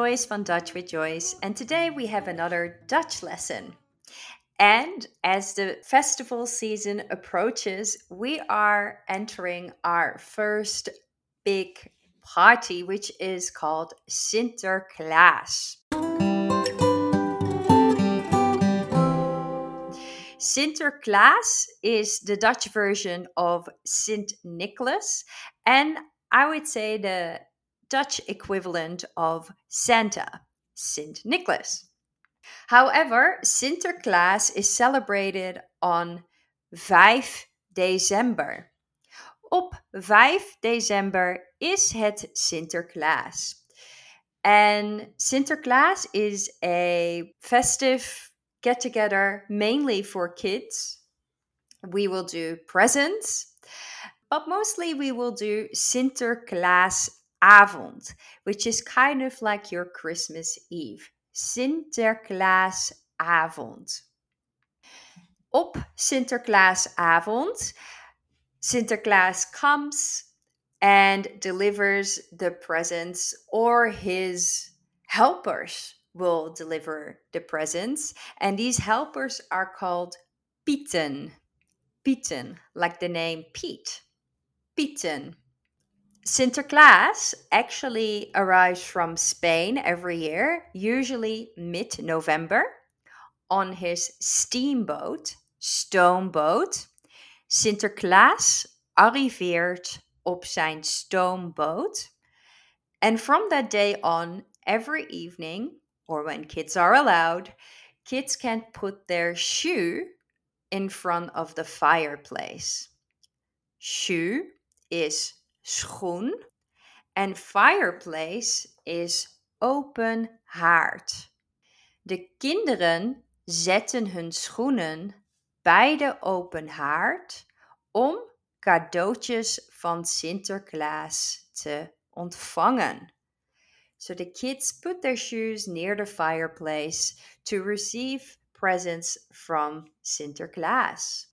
Joyce van Dutch with Joyce, and today we have another Dutch lesson. And as the festival season approaches, we are entering our first big party, which is called Sinterklaas. Sinterklaas is the Dutch version of Sint Nicholas, and I would say the Dutch equivalent of Santa, Sint Nicholas. However, Sinterklaas is celebrated on 5 december. Op 5 december is het Sinterklaas. And Sinterklaas is a festive get together mainly for kids. We will do presents, but mostly we will do Sinterklaasavond, which is kind of like your Christmas Eve. Sinterklaasavond. Op Sinterklaasavond, Sinterklaas Avond, Sinterklaas comes and delivers the presents, or his helpers will deliver the presents. And these helpers are called Pieten. Pieten, like the name Pete. Pieten. Sinterklaas actually arrives from Spain every year, usually mid November, on his steamboat, stoomboot. Sinterklaas arriveert op zijn stoomboot. And from that day on, every evening, or when kids are allowed, kids can put their shoe in front of the fireplace. Shoe is schoen en fireplace is open haard. De kinderen zetten hun schoenen bij de open haard om cadeautjes van Sinterklaas te ontvangen. So the kids put their shoes near the fireplace to receive presents from Sinterklaas.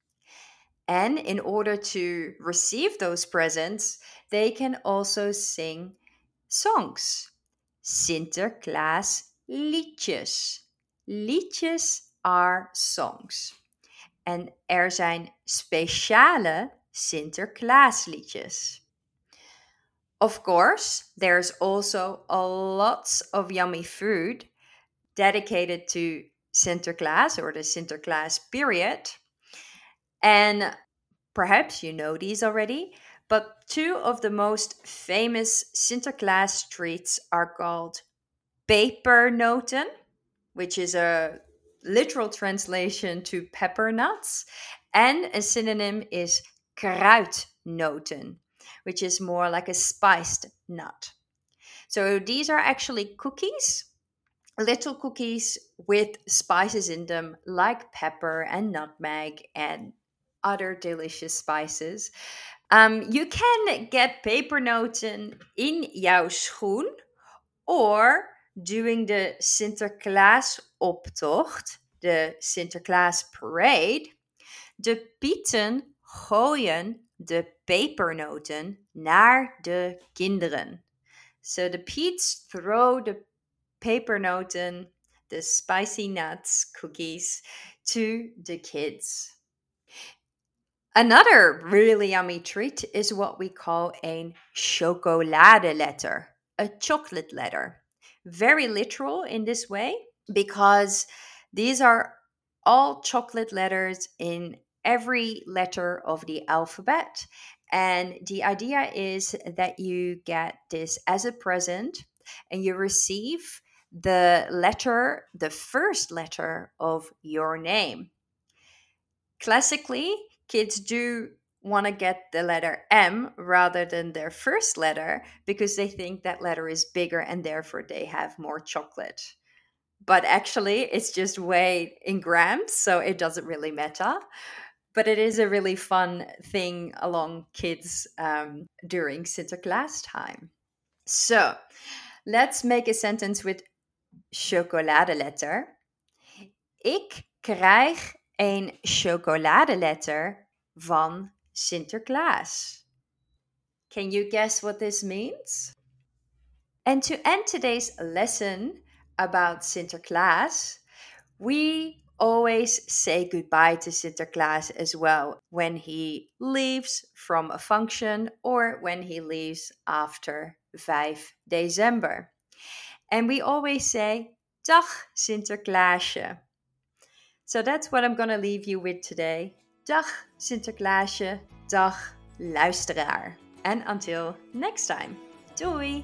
And in order to receive those presents, they can also sing songs. Sinterklaas liedjes. Liedjes are songs. En er zijn speciale Sinterklaasliedjes. Of course, there's also a lots of yummy food dedicated to Sinterklaas or the Sinterklaas period. And perhaps you know these already, but two of the most famous Sinterklaas treats are called pepernoten, which is a literal translation to pepper nuts, and a synonym is kruidnoten, which is more like a spiced nut. So these are actually cookies, little cookies with spices in them, like pepper and nutmeg and other delicious spices. Um, you can get pepernoten in jouw schoen or during the Sinterklaas optocht, the Sinterklaas parade. De pieten gooien de pepernoten naar de kinderen. So the Peets throw the pepernoten, the spicy nuts, cookies, to the kids. Another really yummy treat is what we call a chocolade letter, a chocolate letter. Very literal in this way because these are all chocolate letters in every letter of the alphabet. And the idea is that you get this as a present and you receive the letter, the first letter of your name. Classically, kids do want to get the letter M rather than their first letter because they think that letter is bigger and therefore they have more chocolate. But actually, it's just weighed in grams, so it doesn't really matter. But it is a really fun thing along kids um, during Sinterklaas time. So let's make a sentence with chocoladeletter. Ik krijg een chocoladeletter van Sinterklaas. Can you guess what this means? And to end today's lesson about Sinterklaas, we always say goodbye to Sinterklaas as well when he leaves from a function or when he leaves after 5 December. And we always say, Dag Sinterklaasje. So that's what I'm going to leave you with today. Dag Sinterklaasje, dag luisteraar. And until next time, doei!